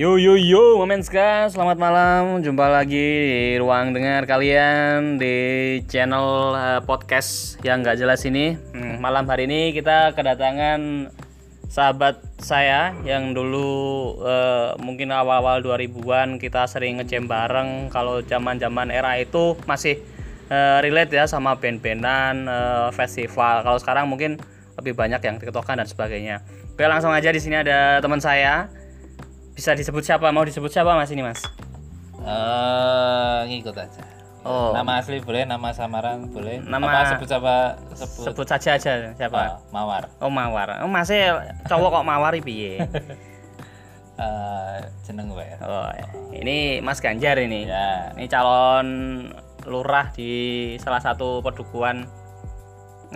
Yo yo yo, Momenska, selamat malam. Jumpa lagi di ruang dengar kalian di channel eh, podcast yang nggak jelas ini. Hmm, malam hari ini kita kedatangan sahabat saya yang dulu eh, mungkin awal-awal 2000-an kita sering ngejam bareng. Kalau zaman-zaman era itu masih eh, relate ya sama band-bandan, eh, festival. Kalau sekarang mungkin lebih banyak yang tiktokan dan sebagainya. Oke, langsung aja di sini ada teman saya bisa disebut siapa? Mau disebut siapa Mas ini, Mas? Eh, ngikut aja. Oh. Nama asli boleh, nama samaran boleh. Nama- apa sebut apa sebut, Sebut saja aja siapa? Oh, Mawar. Oh, Mawar. Oh, Masnya cowok kok Mawar piye? Eh, jeneng gue ya. Oh, ini Mas Ganjar ini. Ya. Ini calon lurah di salah satu pedukuhan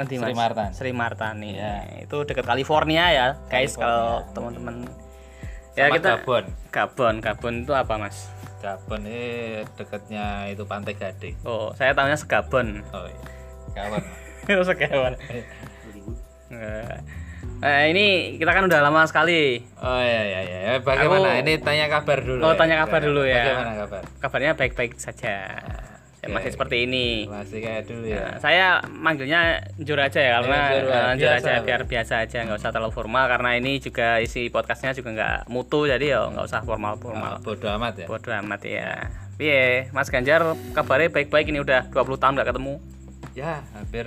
ngerti Mas? Sri Martan. Sri Martan nih. Ya. Itu dekat California ya, guys kalau teman-teman ya Sama kita Gabon. Gabon. Gabon itu apa, Mas? Gabon ini dekatnya itu Pantai Gading. Oh, saya tahunya Segabon. Oh iya. Gabon. Itu Segabon. Nah, ini kita kan udah lama sekali. Oh iya iya iya. Eh, Bagaimana? Aku- Ini tanya kabar dulu. Oh, ya. tanya kabar dulu ya. Bagaimana kabar? Kabarnya baik-baik saja. Ya, Oke. masih seperti ini. Masih kayak dulu ya. Nah, saya manggilnya jujur aja ya karena Ya, aja lah. biar biasa aja nggak usah terlalu formal karena ini juga isi podcastnya juga nggak mutu jadi ya nggak usah formal formal. Ah, bodoh amat ya. Bodoh amat ya. Piye, Mas Ganjar kabarnya baik-baik ini udah 20 tahun nggak ketemu. Ya, hampir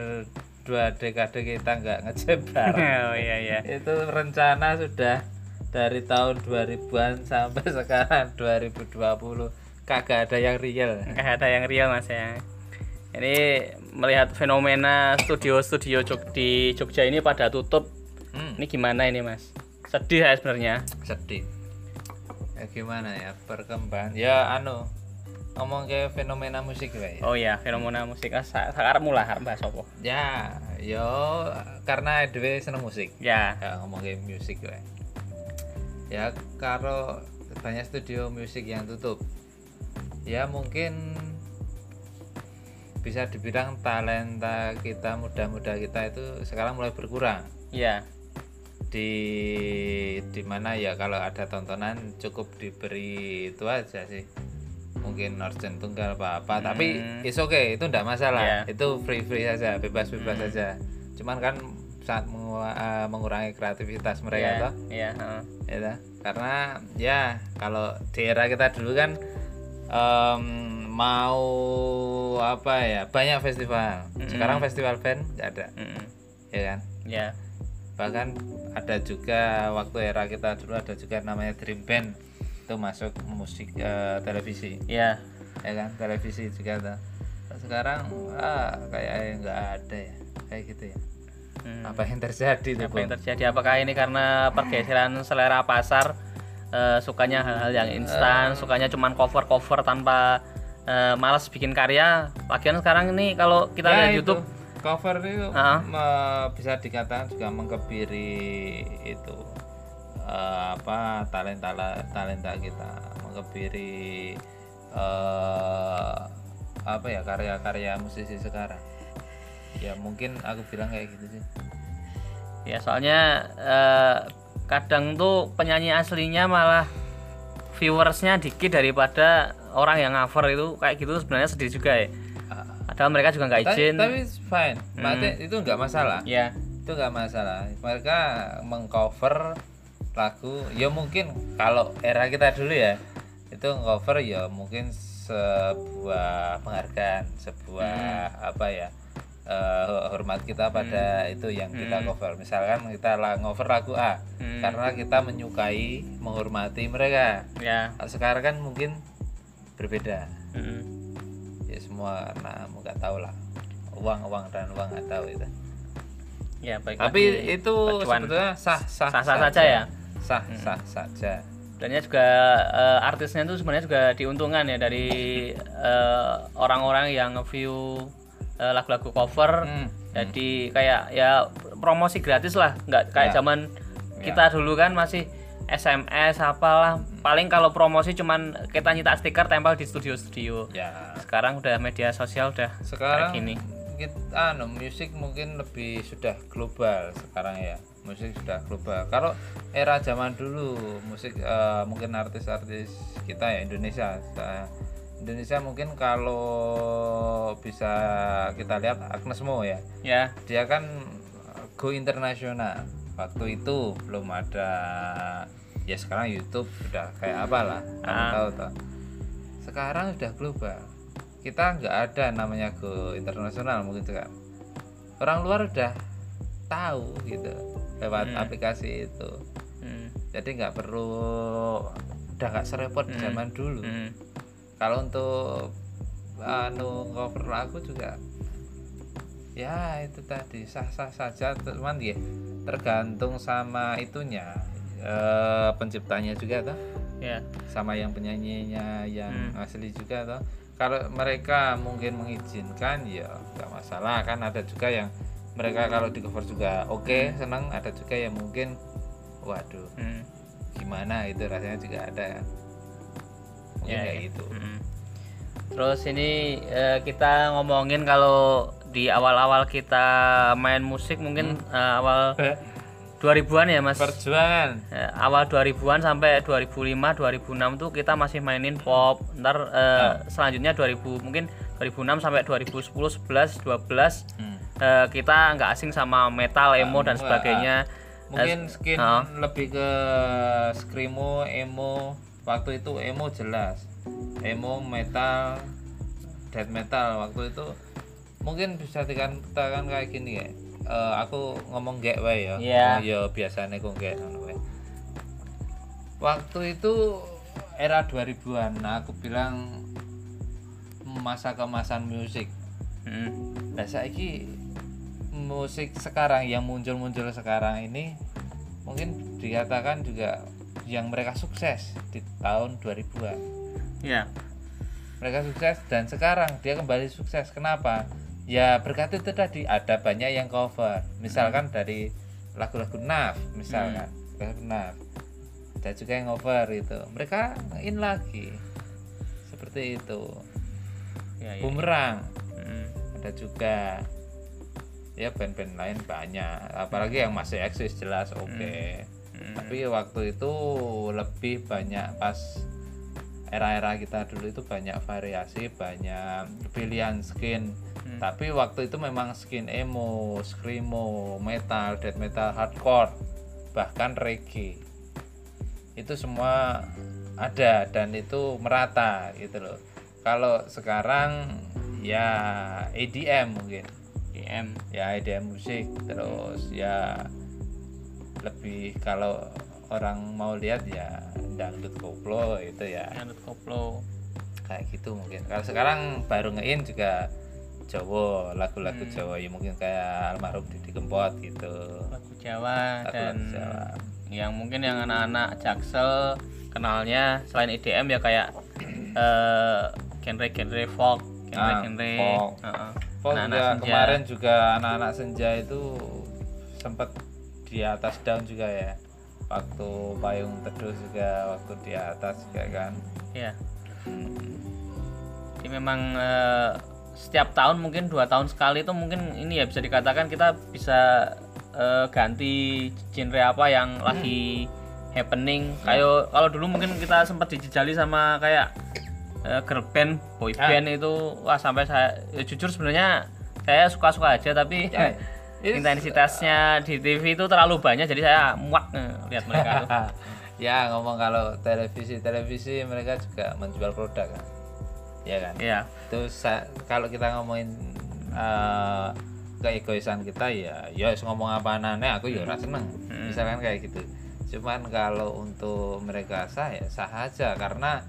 dua dekade kita nggak ngecep bareng. oh iya iya. itu rencana sudah dari tahun 2000-an sampai sekarang 2020 kagak ada yang real Nggak ada yang real Mas ya. Ini melihat fenomena studio-studio di Jogja ini pada tutup. hmm, Ini gimana ini Mas? Sedih ya sebenarnya. sedih ya gimana ya perkembangan ya anu ngomong ke fenomena musik ya Oh iya, fenomena musik ah, sekarang mulai bahas apa? ya yo karena dewe seneng musik Ya, ya ngomong ke musik ya ya karo banyak studio musik yang tutup ya mungkin bisa dibilang talenta kita muda-muda kita itu sekarang mulai berkurang. Ya, di di mana ya kalau ada tontonan cukup diberi itu aja sih. Mungkin organ tunggal apa apa tapi is oke itu enggak masalah. Iya. itu free free saja bebas bebas saja cuman kan saat mengu- eh, mengurangi kreativitas mereka ya, toh. ya, heeh. ya toh. karena ya kalau di era kita dulu kan em, mau apa ya? Banyak festival. Sekarang festival band nggak ada. Mm-mm. ya kan? Ya, bahkan ada juga waktu era kita dulu ada juga namanya dream band. Itu masuk musik eh, televisi. Ya, ya kan? Televisi juga Nah, sekarang ah kayak nggak ada ya. Kayak gitu ya. Hmm. apa yang terjadi tuh Apa yang terjadi? Apakah ini karena pergeseran selera pasar? Eh, sukanya hal-hal yang instan, sukanya cuman cover-cover tanpa eh, malas bikin karya. Lagian sekarang ini kalau kita Ya, lihat itu. YouTube, cover itu me- bisa dikatakan juga mengkebiri itu eh, apa talenta talenta kita. Mengkebiri eh, apa ya karya-karya musisi sekarang. Ya mungkin aku bilang kayak gitu sih. Ya soalnya eh, kadang tuh penyanyi aslinya malah viewersnya dikit daripada orang yang cover itu kayak gitu sebenarnya sedih juga ya. Ah, Padahal mereka juga nggak tapi, izin. tapi it's fine Maksudnya itu nggak masalah. Ya, itu nggak masalah. Mereka mengcover lagu ya mungkin kalau era kita dulu ya itu cover ya mungkin sebuah penghargaan sebuah apa ya eh, hormat kita pada itu yang kita cover misalkan kita cover lagu A Hmm. karena kita menyukai menghormati mereka ya. Sekarang kan mungkin berbeda Mm. ya semua karena nggak tahu lah uang uang dan uang nggak tahu itu Ya, baik. tapi itu Pacuan. sebetulnya sah sah Sah-sah saja ya? sah sah saja Sebenarnya juga eh, artisnya itu sebenarnya juga diuntungkan ya dari eh, orang-orang yang view lagu-lagu cover. Hmm. Jadi kayak ya promosi gratis lah, nggak kayak Ya. zaman kita dulu kan masih SMS apalah. Paling kalau promosi cuman kita nyetak stiker tempel di studio-studio. ya Sekarang udah media sosial udah sekarang kayak gini. kita anu musik mungkin lebih sudah global sekarang ya musik sudah global kalau era zaman dulu musik eh, mungkin artis-artis kita ya Indonesia Sa- Indonesia mungkin kalau bisa kita lihat Agnes Mo ya ya dia kan go internasional waktu itu belum ada ya sekarang YouTube sudah kayak apa lah kamu Ah. tahu toh sekarang sudah global kita nggak ada namanya go internasional mungkin sekarang orang luar udah tahu gitu lewat Hmm. aplikasi itu Hmm. jadi nggak perlu udah nggak serepot Hmm. zaman dulu Hmm. Kalau untuk anu cover lagu juga ya itu tadi sah-sah saja. Teman ya tergantung sama itunya eh, penciptanya juga toh. Ya. Sama yang penyanyinya yang Hmm. asli juga toh. Kalau mereka mungkin mengizinkan ya nggak masalah. Kan ada juga yang mereka kalau di cover juga oke seneng. Ada juga yang mungkin waduh Hmm. gimana? Itu rasanya juga ada kan Ya, kayak ya. gitu Mm. Terus ini eh, kita ngomongin kalau di awal-awal kita main musik mungkin eh, awal 2000-an ya Mas. perjuangan Eh, awal 2000-an sampai 2005 2006 tuh kita masih mainin pop. Ntar eh, selanjutnya 2000 mungkin 2006 sampai 2010 11 12 Hmm. eh, kita nggak asing sama metal, emo dan enggak, sebagainya. mungkin skin Oh. lebih ke screamo emo waktu itu emo jelas emo metal death metal waktu itu mungkin bisa dikatakan kayak gini ya Eh, aku ngomong gek wae ya Iya. Oh, ya biasanya ngono wae. waktu itu era 2000-an nah, aku bilang masa kemasan musik Mm. Nah, saiki musik sekarang yang muncul-muncul sekarang ini mungkin dikatakan juga yang mereka sukses di tahun 2000-an. Ya. Mereka sukses dan sekarang dia kembali sukses. Kenapa? Ya berkat itu tadi ada banyak yang cover. Misalkan dari lagu-lagu Naf, misalkan lagu Naf. Ada juga yang cover itu. Mereka in lagi. Seperti itu. Ya, ya. Bumerang Mm. ada juga ya band-band lain banyak apalagi yang masih eksis jelas oke Hmm. Tapi waktu itu lebih banyak pas era-era kita dulu itu banyak variasi banyak pilihan skin Hmm. tapi waktu itu memang skin emo screamo metal death metal hardcore bahkan reggae itu semua ada dan itu merata gitu loh kalau sekarang ya EDM mungkin DM. ya EDM musik terus ya lebih kalau orang mau lihat ya dangdut koplo itu ya Yanut koplo. kayak gitu mungkin kalau sekarang baru ngein juga Jawa lagu-lagu Hmm. Jawa ya mungkin kayak almarhum Didi Kempot gitu lagu Jawa Lagu-lagu dan Jawa. yang mungkin yang anak-anak Jaksel kenalnya selain EDM ya kayak eh, genre-genre folk, Ah, genre-genre folk. heeh. Folk Anak-anak juga senja. kemarin juga anak-anak senja itu sempat di atas daun juga ya. Waktu payung teduh juga waktu di atas juga kan. Ya. Jadi memang eh, setiap tahun mungkin dua tahun sekali itu mungkin ini ya bisa dikatakan kita bisa eh, ganti genre apa yang lagi happening. Kayak kalau dulu mungkin kita sempat dijejali sama kayak eh, girl band, boy band itu wah sampai saya ya jujur sebenarnya saya suka-suka aja tapi Ya, ini- intensitasnya di TV itu terlalu banyak jadi saya muak eh, lihat mereka tuh. ya ngomong kalau televisi televisi mereka juga menjual produk kan? Ya kan? Iya. itu kalau kita ngomongin eh, keegoisan kita ya ya ngomong apa aneh aku ya ora seneng. Hmm. misalkan kayak gitu. Cuman kalau untuk mereka sah ya sah aja karena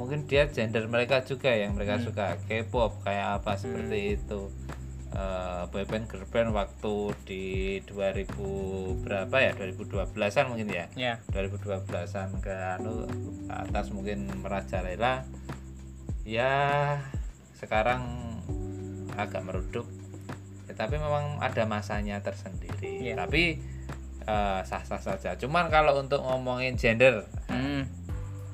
mungkin dia gender mereka juga yang mereka suka K-pop kayak apa seperti itu eh boyband girlband waktu di 2000 berapa ya 2012an mungkin ya Ya. 2012an ke anu ke atas mungkin merajalela ya sekarang agak meredup ya, tapi memang ada masanya tersendiri Iya. tapi eh, sah-sah saja cuman kalau untuk ngomongin gender Hmm.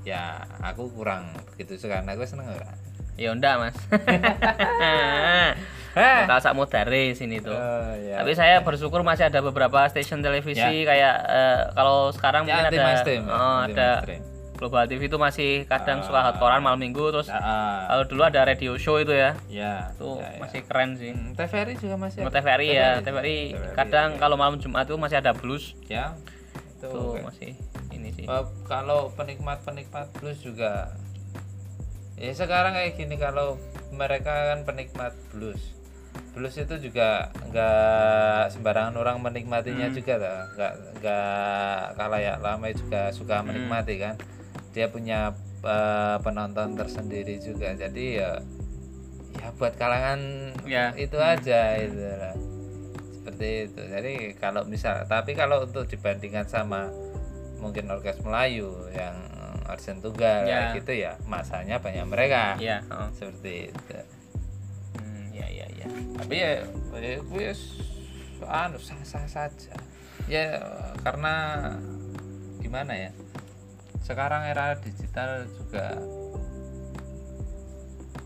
ya aku kurang begitu suka aku seneng Ya enggak, Mas. Heh. lokal sak modare sini tuh. Oh, iya. Tapi saya bersyukur masih ada beberapa stasiun televisi kayak eh, kalau sekarang Ya, mungkin ada mainstream, ya, oh, anti ada mainstream. Global TV itu masih kadang suka hotcorean malam minggu terus Ah, ah. kalau dulu ada radio show itu ya. ya Itu ya, ya. masih keren sih. Hmm, TVRI juga masih ada. TVRI ya, TVRI. TVRI kadang kalau malam Jumat itu masih ada blues. ya itu Itu oke. masih ini sih. Eh, kalau penikmat-penikmat blues juga ya sekarang kayak gini kalau mereka kan penikmat blues blues itu juga nggak sembarangan orang menikmatinya juga lah nggak nggak ya lama juga suka menikmati kan. Dia punya eh, penonton tersendiri juga. Jadi ya ya buat kalangan Ya. itu aja itu lah. Seperti itu. Jadi kalau misal tapi kalau untuk dibandingkan sama mungkin orkes Melayu yang orsen tunggal Ya. kayak gitu ya masanya banyak mereka. Iya, heeh. seperti itu. Hmm, ya ya ya. tapi ya ya s- anu sah sah saja ya karena gimana ya sekarang era digital juga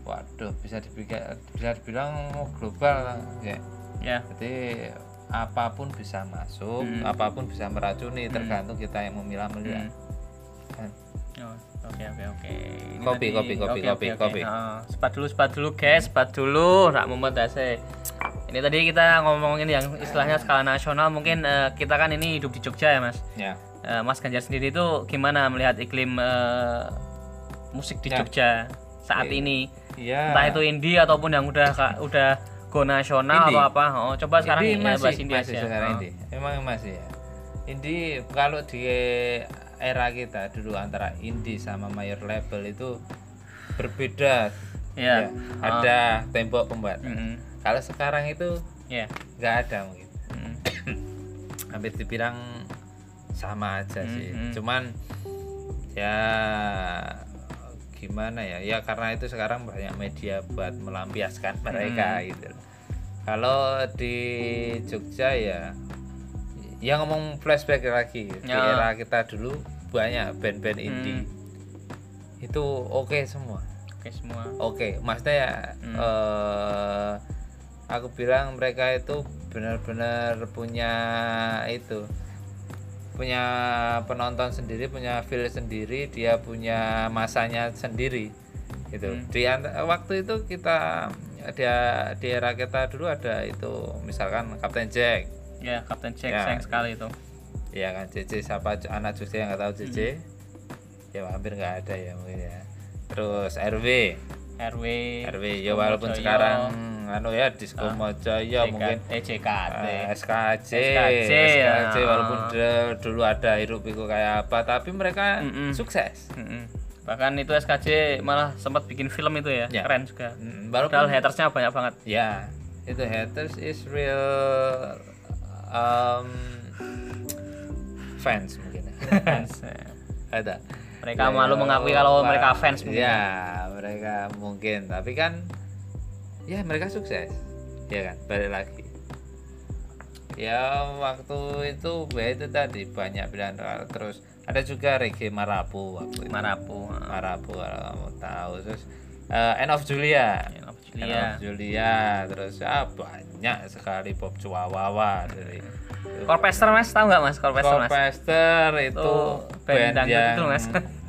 waduh bisa dibilang bisa dibilang global ya Ya. jadi apa pun bisa masuk Hmm. apa pun bisa meracuni tergantung kita yang memilah-milah Kan. Oke oke Kopi, kopi, kopi, oke, kopi, oke. kopi. Sepat dulu sepat dulu guys, sepat dulu. Rak mumet. Ini tadi kita ngomongin yang istilahnya skala nasional. Mungkin eh, kita kan ini hidup di Jogja ya mas. ya Eh, mas Ganjar sendiri itu gimana melihat iklim eh, musik di Ya. Jogja saat ini? iya Entah itu indie ataupun yang udah ka- udah go nasional Indie. atau apa? Oh, coba sekarang Indie masih, bahas indie masih aja. sekarang Oh. indie. Emang masih ya. Indie kalau di era kita dulu antara indie sama mayor label itu berbeda. Ya. Ada tembok pembatas. Mm-mm. Kalau sekarang itu Ya. nggak ada mungkin. Mm. Hampir dibilang sama aja sih. Mhm. Cuman ya gimana ya? Ya karena itu sekarang banyak media buat melampiaskan mereka gitu. Kalau di Jogja ya ya ngomong flashback lagi di Ya. era kita dulu banyak band-band indie. Itu oke semua Oke semua. oke maksudnya ya eh, aku bilang mereka itu benar-benar punya itu punya penonton sendiri punya feel sendiri dia punya masanya sendiri gitu di ant- waktu itu kita dia di era kita dulu ada itu misalkan Kapten Jack Ya, Kapten Jack Ya. sayang sekali itu. Ya kan JJ siapa anak Jogja yang nggak tahu JJ ya hampir nggak ada ya mungkin ya terus RW RW. RW ya walaupun Mojoyo, sekarang anu ya Disco Mojoyo JK mungkin eh, JKT. eh, SKJ SKJ, SKJ ya. walaupun de- dulu ada hirup pikuk kayak apa tapi mereka Mm-mm. sukses Mm-mm. Bahkan itu SKJ malah sempat bikin film itu ya, Ya. keren juga. Mm, Padahal walaupun hatersnya banyak banget. ya itu haters is real um, fans mungkin Fans, ya. ada Mereka malu mengakui kalau mereka fans mungkin. ya mereka mungkin tapi kan ya mereka sukses ya kan balik lagi ya waktu itu ya itu tadi banyak pilihan terus ada juga reggae marapu waktu itu Marapu. ah. marapu kalau kamu tahu terus eh, End of Julia End of End Julia. of Julia terus ya banyak sekali pop cuawawa dari Corpester Mas, tahu nggak Mas? Corpester Mas. Itu Itu band band yang itu, Mas.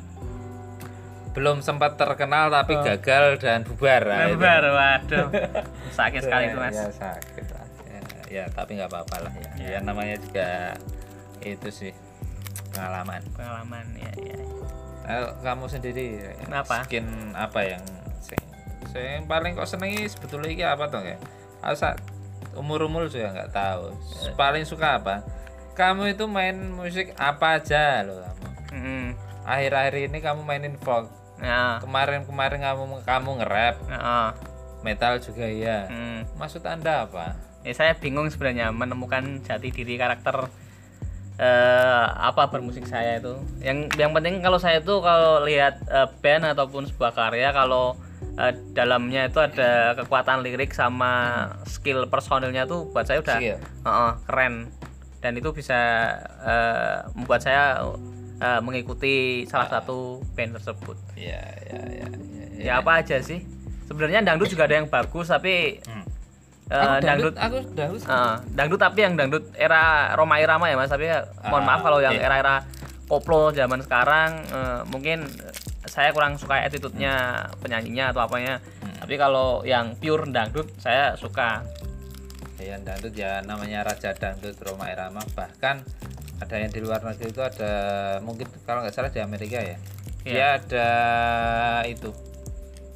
belum sempat terkenal tapi gagal dan bubar Nah, itu. Lebar, waduh. Sakit sekali itu Mas. ya sakit ya, ya, tapi nggak apa-apa lah ya. ya namanya juga itu sih pengalaman Pengalaman ya, ya. Eh, kamu sendiri Kenapa? skin apa yang sing, sing paling kok senengi sebetulnya ini apa tuh ya asa umur umur juga nggak tahu paling suka apa kamu itu main musik apa aja loh kamu Mm-mm. akhir-akhir ini kamu mainin folk Ya. kemarin-kemarin kamu kamu nge-rap Heeh. metal juga ya Mm. maksud anda apa Ya, saya bingung sebenarnya menemukan jati diri karakter eh apa bermusik saya itu. Yang yang penting kalau saya itu kalau lihat eh, band ataupun sebuah karya kalau eh, dalamnya itu ada kekuatan lirik sama skill personilnya tuh buat saya udah Skill. Heeh, keren dan itu bisa eh, membuat saya eh, mengikuti salah satu band tersebut. ya ya ya ya, Ya apa aja sih? Sebenarnya dangdut juga ada yang bagus tapi Hmm. eh, aku dangdut aku dangdut eh, dangdut tapi yang dangdut era Roma Irama ya mas tapi ya, mohon Ah, maaf kalau yang era-era koplo zaman sekarang eh, mungkin saya kurang suka attitude-nya penyanyinya atau apanya Hmm. tapi kalau yang pure dangdut saya suka ya dangdut ya namanya raja dangdut Roma Irama bahkan ada yang di luar negeri itu ada mungkin kalau nggak salah di Amerika ya Iya. dia ada itu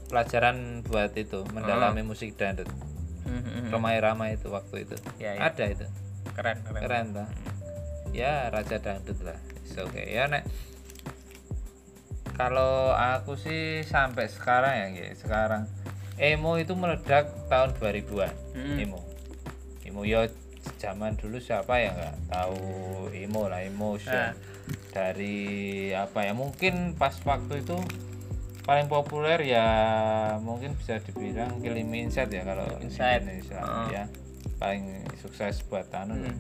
pelajaran buat itu mendalami Hmm. musik dangdut Mhm. Roma Irama itu waktu itu Ya, ya. ada itu keren keren, keren tuh ya raja dangdut lah oke ya nek kalau aku sih sampai sekarang ya Nggih. sekarang emo itu meledak tahun 2000-an Mm. emo emo ya zaman dulu siapa ya nggak tahu emo lah emotion Nah. dari apa ya mungkin pas waktu itu paling populer ya mungkin bisa dibilang Killing Inside ya kalau. Indonesia Heeh. ya paling sukses buat anu ya. Hmm.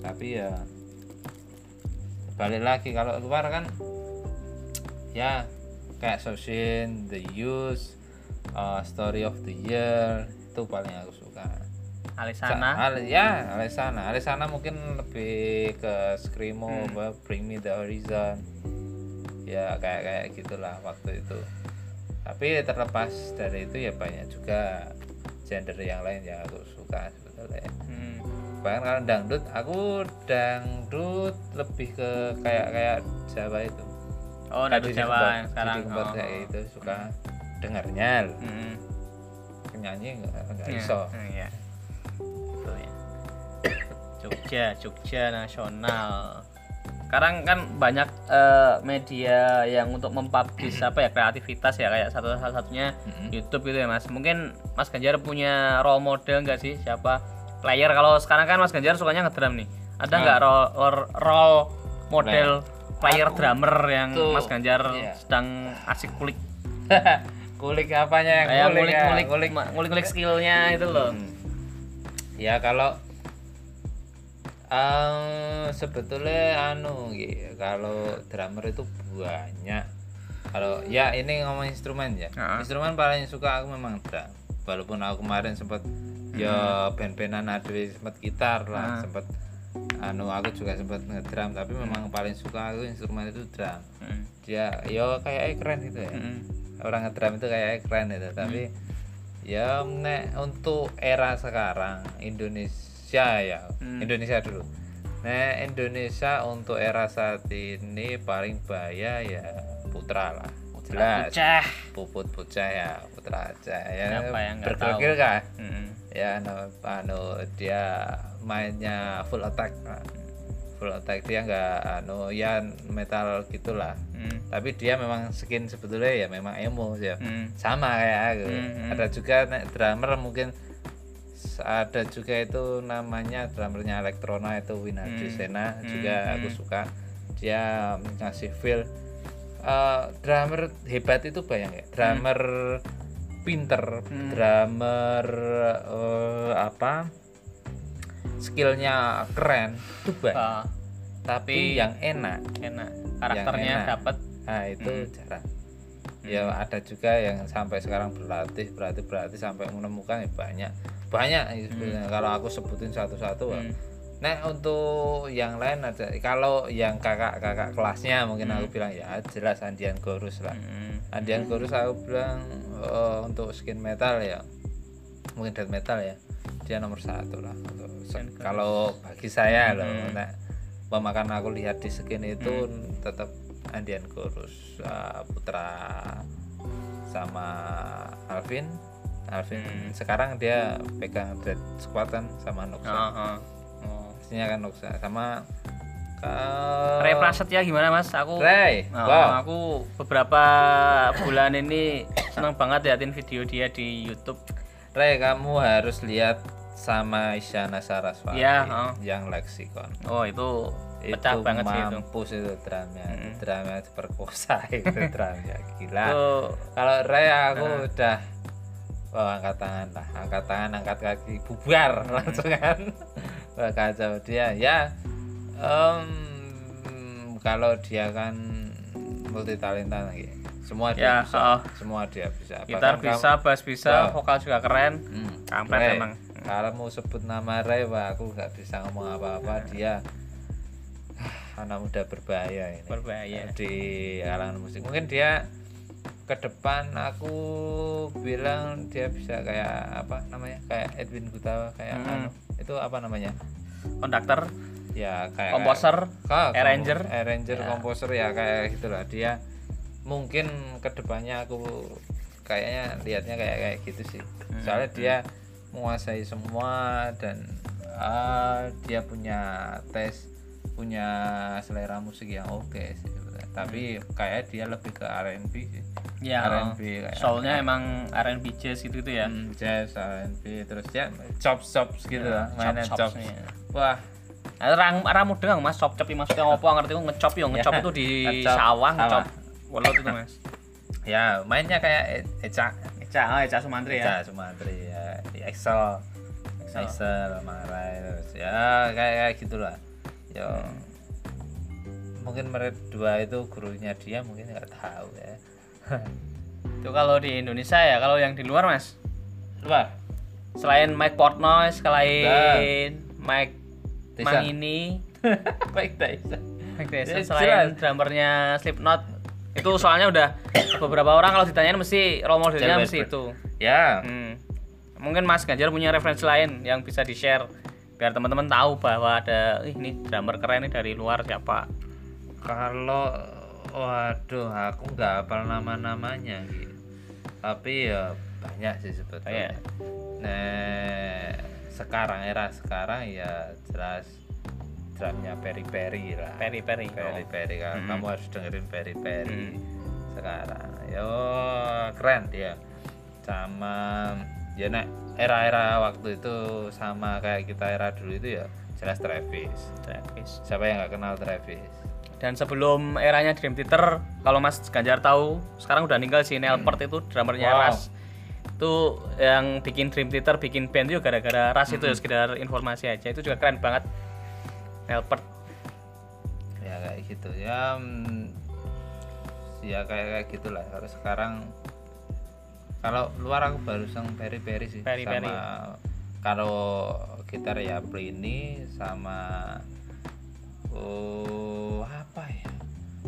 tapi ya balik lagi kalau luar kan ya kayak Soshin, The Use, uh, Story of the Year itu paling aku suka. Alisana Sa- Al- ya, Alesana. Alesana mungkin lebih ke Screamo, Hmm. Bring Me the Horizon. Ya kayak kayak gitulah waktu itu. Tapi terlepas dari itu ya banyak juga gender yang lain yang aku suka sebetulnya. Hmm. Bahkan kalau dangdut, aku dangdut lebih ke kayak kayak Jawa itu. Oh Didi Jawa yang sekarang Didi Kempot oh. kayak itu suka dengarnya, Hmm. nyanyi nggak nggak Iya, iso. iya. Gitu ya. Jogja, Jogja nasional. Sekarang kan banyak eh, media yang untuk mempublish apa ya kreativitas ya kayak satu salah satunya Mm-mm. YouTube gitu ya Mas. Mungkin Mas Ganjar punya role model nggak sih siapa player kalau sekarang kan Mas Ganjar sukanya ngedrum nih. Ada nggak role, role- role model player Aku drummer yang tuh, Mas Ganjar iya. sedang asik kulik kulik apanya yang kayak kulik ya? ngulik-ngulik Kulik. ngulik-ngulik skillnya itu loh. Hmm. Ya kalau eh, sebetulnya anu gitu, kalau drummer itu banyak. Kalau ya ini ngomong instrumen ya. Ah. Instrumen paling suka aku memang drum. Walaupun aku kemarin sempat ya band-bandan ada sempat gitar lah, Ah. sempat anu aku juga sempat ngedrum tapi memang paling suka aku instrumen itu drum. Hmm. Dia ya kayak keren gitu ya Hmm. orang ngedrum itu kayak keren itu tapi ya nek untuk era sekarang Indonesia ya Hmm. Indonesia dulu nek Indonesia untuk era saat ini paling bahaya ya Putra lah jelas Pucah. Puput Pucah ya Putra aja ya yang berkekil kah Hmm. ya anu, anu dia mainnya full attack lah. full attack dia nggak anu ya metal gitulah Hmm. tapi dia memang skin sebetulnya ya memang emo ya Hmm. sama kayak aku Hmm, hmm. ada juga nek drummer mungkin ada juga itu namanya drummernya Elektrona itu Winardi Hmm. Sena Hmm, juga aku hmm. suka dia ngasih feel Eh, drummer hebat itu bayang ya drummer pinter Hmm. drummer eh, apa skillnya keren itu banyak Ah, tapi tapi- yang enak. Enak. Karakternya dapat Nah itu Hmm. jarang. Ya ada juga yang sampai sekarang berlatih berarti berarti sampai menemukan ya banyak. Banyak ya sebenarnya. kalau aku sebutin satu-satu Hmm. Nah untuk yang lain ada kalau yang kakak-kakak kelasnya mungkin aku bilang ya jelas Andian Gorus lah. Hmm. Andian Gorus aku bilang eh, untuk skin metal ya. Mungkin death metal ya dia nomor satu lah untuk kalau bagi saya loh Hmm. nah, pemakan aku lihat di skin itu tetap Andian Gorus eh, Putra sama Alvin Alvin Hmm. sekarang dia pegang Dread Squad kan sama Noxa Oh, oh. Oh. Pastinya kan Noxa sama ke Ray Prasetya gimana mas? Aku Ray, Oh, wow. aku beberapa bulan ini senang banget liatin video dia di YouTube. Ray kamu harus lihat sama Isyana Saraswati Iya, oh. yang leksikon Oh itu pecah itu banget sih itu. mampus itu drama Mm. drama perkosa itu drama gila Itu kalau Ray aku Nah. udah oh, angkat tangan lah angkat tangan angkat kaki bubar langsung kan Wah, kacau dia ya em, kalau dia kan multi talenta lagi semua dia Ya, bisa oh. semua dia bisa gitar Bahkan kamu- bisa, bass bisa, Wow. vokal juga keren. Hmm. Kampret Ray. emang. kalau mau sebut nama Ray wah aku nggak bisa ngomong apa-apa dia anak muda berbahaya ini Berbahaya. di kalangan musik mungkin dia ke depan aku bilang dia bisa kayak apa namanya kayak Edwin Gutawa kayak Hmm. anu, itu apa namanya Konduktor, ya kayak komposer, kayak, arranger. arranger Ya. komposer ya kayak gitulah dia mungkin ke depannya aku kayaknya lihatnya kayak kayak gitu sih Hmm. soalnya dia menguasai semua dan ah, dia punya tes punya selera musik yang oke sih sebenarnya. tapi kayak dia lebih ke R&B sih ya. R&B kayak Soalnya emang R&B jazz gitu gitu ya. hmm, jazz R&B terus dia chops chops gitu lah mainnya nih. wah Nah, Rang ramu doang Mas, chop chop maksudnya ngopo ngerti ku ngecop yo, ngecop Ya, itu di sawah, ngecop. Welut itu Mas. ya mainnya kayak Eca Eca, oh Eca Sumantri ya. Eca Sumantri ya. Di Excel. Excel. Excel Marai terus ya kayak kayak gitulah. Ya mungkin mereka dua itu gurunya dia mungkin nggak tahu ya. Itu kalau di Indonesia ya, kalau yang di luar Mas. luar? Selain Mike Portnoy, selain Mike Tyson. Mangini, baik Tyson Mike Tyson, selain drummernya Slipknot itu soalnya udah beberapa orang kalau ditanyain mesti role modelnya mesti itu. ya Hmm. Mungkin Mas Ganjar punya referensi lain yang bisa di-share biar teman-teman tahu bahwa ada "Ih, ini drummer keren nih dari luar siapa. kalau waduh aku nggak hafal nama-namanya gitu tapi ya banyak sih sebetulnya Banyak. nah sekarang era sekarang ya jelas drumnya Peri Peri lah Peri Peri. Peri Peri kan Mhm. kamu harus dengerin Peri Peri Hmm. sekarang yo keren dia sama ya nek era-era waktu itu sama kayak kita era dulu itu ya jelas Travis Travis. siapa yang nggak kenal Travis Dan sebelum eranya Dream Theater, kalau Mas Ganjar tahu, sekarang udah ninggal si Nelpert itu drummernya Wow. Ras. Itu yang bikin Dream Theater, bikin band itu gara-gara Ras itu ya sekedar informasi aja. Itu juga keren banget. Nelpert. ya kayak gitu ya mm, ya kayak kayak gitulah kalau sekarang kalau luar aku baru sang peri peri sih Peri Peri. sama kalau gitar ya Plini sama oh apa ya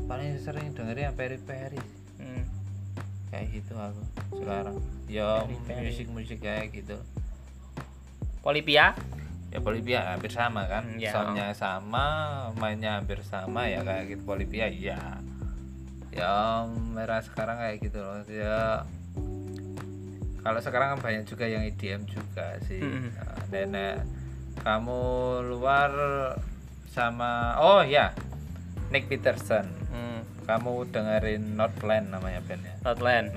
paling sering dengerin ya peri peri Hmm. kayak gitu aku sekarang ya musik musik kayak gitu Polipia. Ya Bolivia hampir sama kan? Ya. soundnya sama mainnya hampir sama ya kayak gitu. Bolivia ya ya merah sekarang kayak gitu loh. Ya kalau sekarang kan banyak juga yang EDM juga sih. Nah, nenek kamu luar sama oh ya Nick Peterson. Hmm. kamu dengerin Northland namanya bandnya. Northland.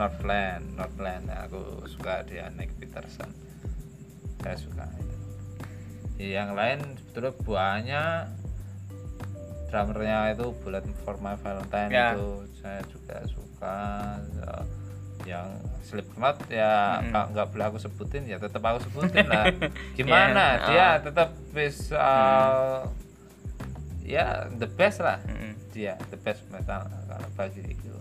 Northland Nah, aku suka dia Nick Peterson. Saya suka yang lain sebetulnya banyak drummernya itu Bullet for My Valentine Ya. itu saya juga suka So, yang Slipknot ya Mm-mm. nggak nggak boleh aku sebutin ya tetap aku sebutin lah gimana Ya, dia oh. tetap bisa ya the best lah Hmm. dia the best metal kalau bagi itu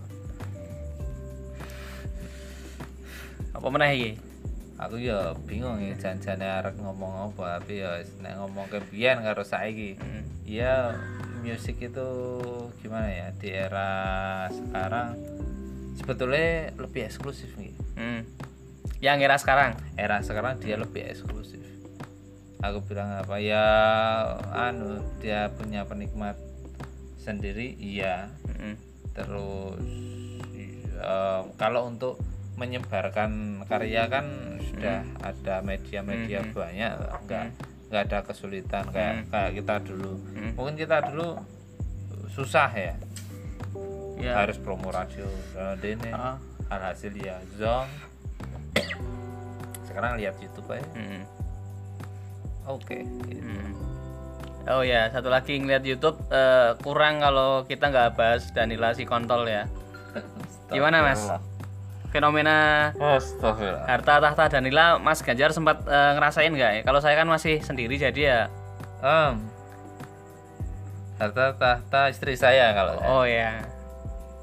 Apa meneh iki? Aku ya bingung ya janjane arek ngomong apa tapi ya nek ngomong ke biyen karo saiki Hmm. ya musik itu gimana ya di era sekarang sebetulnya lebih eksklusif nih Hmm. Yang era sekarang. era sekarang dia lebih eksklusif aku bilang apa ya anu dia punya penikmat sendiri iya Hmm. terus eh, kalau untuk menyebarkan karya kan sudah ada media-media Mhm. banyak nggak nggak ada kesulitan kayak Mhm. kayak kita dulu Hmm. mungkin kita dulu susah ya Ya. harus promo radio eh, dene Ah. alhasil ya zong sekarang lihat YouTube aja Hmm. oke gitu. Hmm. Oh ya, satu lagi ngeliat YouTube eh, kurang kalau kita nggak bahas Danila si kontol ya. Gimana mas? Fenomena Astagfirullah. harta tahta Danila, Mas Ganjar sempat eh, ngerasain nggak? ya? Kalau saya kan masih sendiri jadi ya. Em, harta tahta istri saya kalau saya. Oh ya.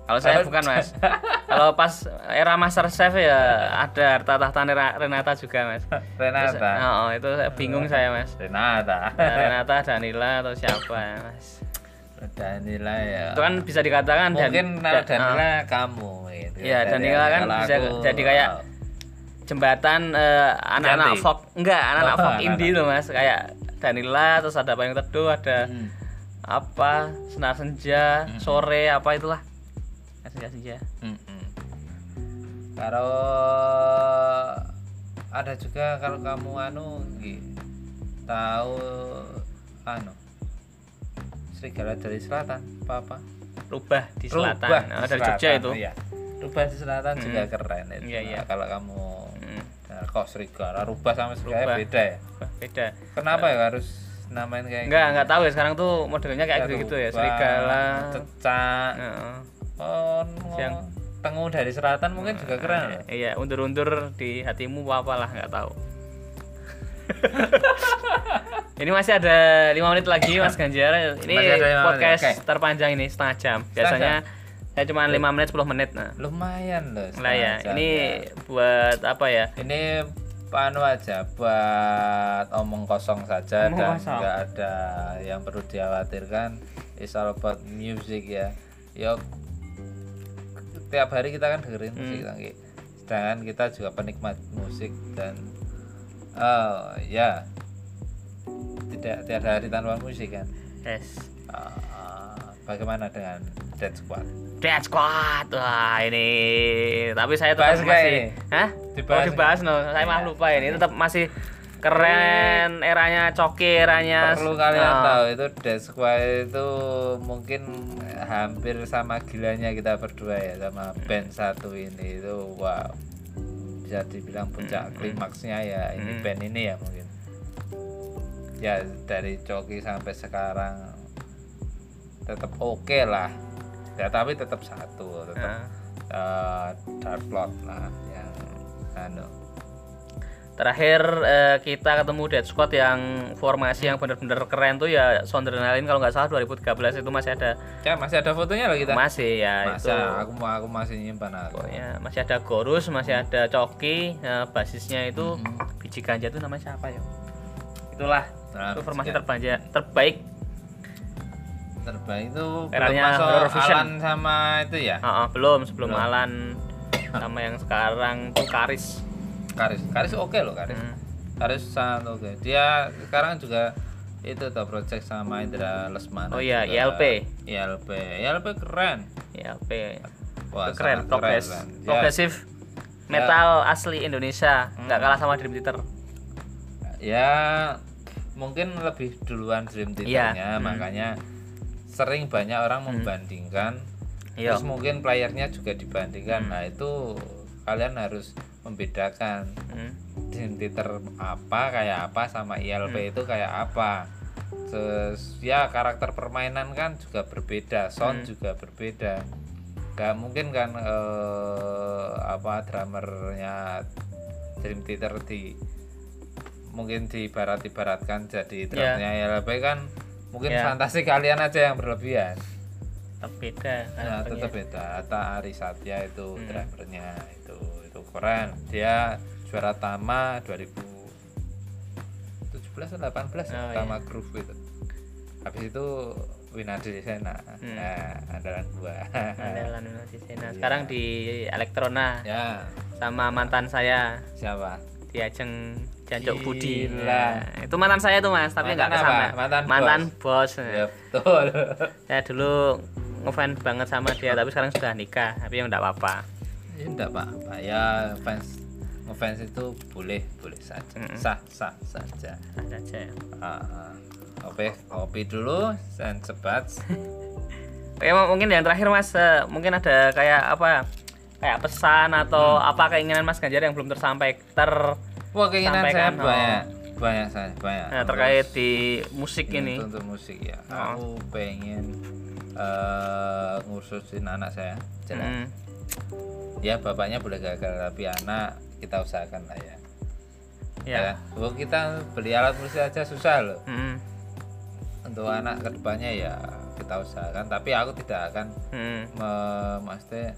Kalau saya bukan mas. Kalau pas era Master Chef ya ada harta tahta Renata juga mas. Renata Oh, itu saya bingung saya mas. Renata Ya, Renata, Danila atau siapa ya mas? Danila ya Itu kan bisa dikatakan Dan- mungkin Dan- Danila kamu gitu Iya, Dari- Danila kan bisa aku, jadi kayak jembatan eh, anak-anak Cantik. folk enggak anak-anak Oh, folk anak-anak. indie loh mas kayak Danila terus ada payung teduh ada hmm. apa senar senja sore apa itulah senja senja Mm-mm. Kalau ada juga kalau kamu anu tahu anu serigala dari selatan apa apa rubah di selatan Rubah Oh, di dari Jogja itu iya. Rubah di selatan juga keren itu. Iya, iya. Nah, kalau kamu Hmm, nah, kok serigala rubah sama serigala Rubah. beda ya beda kenapa ya harus namain kayak enggak enggak tahu ya sekarang tuh modelnya kayak gitu gitu ya serigala cecak Heeh. oh, Yang- tengu dari selatan mungkin juga keren loh. iya undur-undur di hatimu apa apalah nggak tahu ini masih ada lima menit lagi Mas Ganjar. Ini podcast menit, oke. terpanjang ini setengah jam. Biasanya saya cuma lima menit 10 menit. Nah, lumayan loh lah ya. Ini ya. buat apa ya? ini anu aja buat omong kosong saja Omong dan nggak ada yang perlu dikhawatirkan it's all about music ya yuk tiap hari kita kan dengerin Hmm. musik Tangki. sedangkan kita juga penikmat musik dan oh ya tidak tiada hari tanpa musik kan Yes. Ah, bagaimana dengan Dead Squad Dead Squad. Wah, ini tapi saya tetap Bahas masih ini? Hah? Dibahas oh, dibahas no. Saya malah Iya. lupa ini tetap masih keren eranya coki eranya perlu kalian Oh. tahu itu Dead Squad itu mungkin hampir sama gilanya kita berdua ya sama band satu ini itu wow bisa dibilang puncak klimaksnya ya ini Hmm. band ini ya mungkin ya dari Coki sampai sekarang tetap oke lah. Ya tapi tetap satu tetap Nah. eh, Dark Lord lah yang anu. Terakhir eh, kita ketemu Dead Squad yang formasi yang benar-benar keren tuh ya Sondrenalin kalau nggak salah 2013 itu masih ada. Ya masih ada fotonya loh kita. Masih ya itu. masa aku mau aku masih nyimpan aku. Pokoknya masih ada Gorus masih ada Coki eh, basisnya itu Mm-hmm. biji ganja itu namanya siapa ya? Itulah Nah, itu formasi biji terbanyak terbaik terbaik itu Eranya. Alan sama itu ya Ah, ah, belum sebelum Belum. Alan sama yang sekarang tuh Karis Karis Karis oke loh Karis Hmm. Karis sangat oke dia sekarang juga itu tuh project sama Indra Lesmana Oh iya, juga. ILP. ILP ILP keren ya P Wah, keren progres keren. Ya, progresif metal asli Indonesia nggak kalah sama Dream Theater ya mungkin lebih duluan Dream. Theater-nya Hmm. makanya sering banyak orang membandingkan Iya. terus mungkin playernya juga dibandingkan Hmm. nah itu kalian harus membedakan Hmm. Dream Theater apa kayak apa sama ILP Hmm. itu kayak apa terus ya karakter permainan kan juga berbeda sound Hmm. juga berbeda gak mungkin kan eh, apa drummernya Dream Theater di mungkin di barat ibaratkan jadi drumnya ILP kan mungkin Ya. fantasi kalian aja yang berlebihan tetap beda ya karakternya. tetap beda Atta Ari Satya itu Hmm. drivernya itu itu keren dia juara Tama 2017 atau 18 ya Oh, Tama Groove itu habis itu Winadi Sena Hmm. nah andalan dua Andalan Indonesia Sena. Iya. sekarang di Elektrona ya sama mantan saya siapa di Jancuk Budi. Nah, itu mantan saya tuh mas tapi nggak Mantan ke sana apa? Mantan bos, ya betul saya dulu ngefans banget sama dia tapi sekarang sudah nikah tapi yang nggak apa-apa ya enggak apa-apa ya fans ngefans itu boleh boleh saja Mm-mm. sah sah saja Sah saja Ah. Oke, kopi dulu dan cepat. Oke, m- mungkin yang terakhir Mas, eh, mungkin ada kayak apa? Kayak pesan atau Hmm. apa keinginan Mas Ganjar yang belum tersampaikan ter Wah, keinginan Sampaikan, saya oh. banyak. Banyak saya, banyak. nah, terkait di musik ini. Untuk musik ya. Oh. Aku pengen eh ngurusin anak saya. Jelas. Mm, Ya, bapaknya boleh gagal tapi anak kita usahakan lah ya. ya. Bu, kita beli alat musik aja susah loh. Mm, Untuk anak ke depannya ya kita usahakan. Tapi aku tidak akan mm, me- maksudnya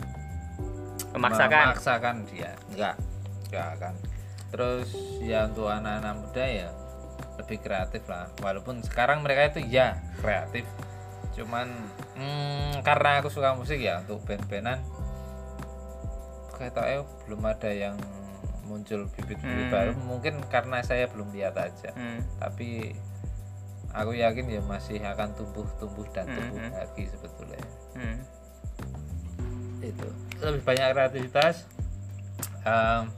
Memaksakan. memaksakan dia enggak enggak akan terus ya untuk anak-anak muda ya lebih kreatif lah walaupun sekarang mereka itu ya kreatif cuman hmm, karena aku suka musik ya untuk band-bandan kayak tau eh, belum ada yang muncul bibit-bibit Hmm. baru mungkin karena saya belum lihat aja Hmm. tapi aku yakin ya masih akan tumbuh-tumbuh dan Hmm, tumbuh hmm. lagi sebetulnya Hmm. itu lebih banyak kreativitas Em,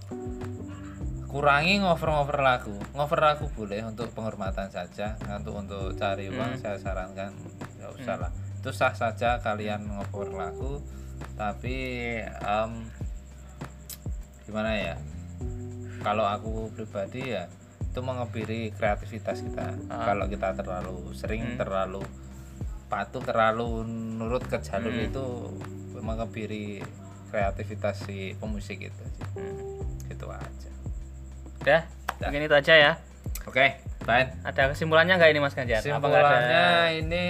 kurangi ngover-ngover lagu. Ngover lagu boleh untuk penghormatan saja untuk untuk cari uang saya sarankan nggak usah lah. Itu sah saja kalian ngover lagu tapi em, gimana ya kalau aku pribadi ya itu mengebiri kreativitas kita. Kalau kita terlalu sering terlalu patuh terlalu nurut ke jalur itu mengebiri kreativitas si pemusik itu. Sih. gitu aja Udah, mungkin itu aja ya. oke fine Ada kesimpulannya nggak ini Mas Ganjar? Ada? Kesimpulannya ini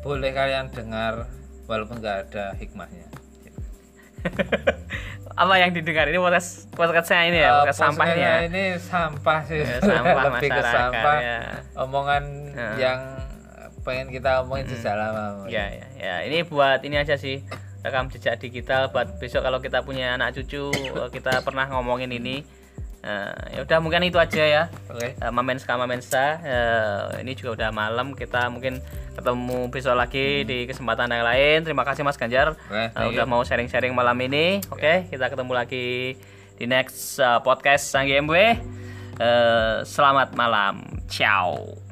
boleh kalian dengar walaupun nggak ada hikmahnya. Apa yang didengar ini podcast saya ini ya, Eh, podcast sampah ini sampah sih, Ya, sampah lebih ke sampah. ya. Omongan Ya. yang pengen kita omongin sejak lama. Ya, ya, ya. Ini buat ini aja sih rekam jejak digital buat besok kalau kita punya anak cucu eh, kita pernah ngomongin ini. Eh, ya udah mungkin itu aja ya. Oke. Eh, Mamenska Mamensa eh, ini juga udah malam kita mungkin ketemu besok lagi di kesempatan yang lain. Terima kasih Mas Ganjar. Eh, thank udah you. mau sharing-sharing malam ini. Oke. Kita ketemu lagi di next eh, podcast Sang GMW Eh, selamat malam. Ciao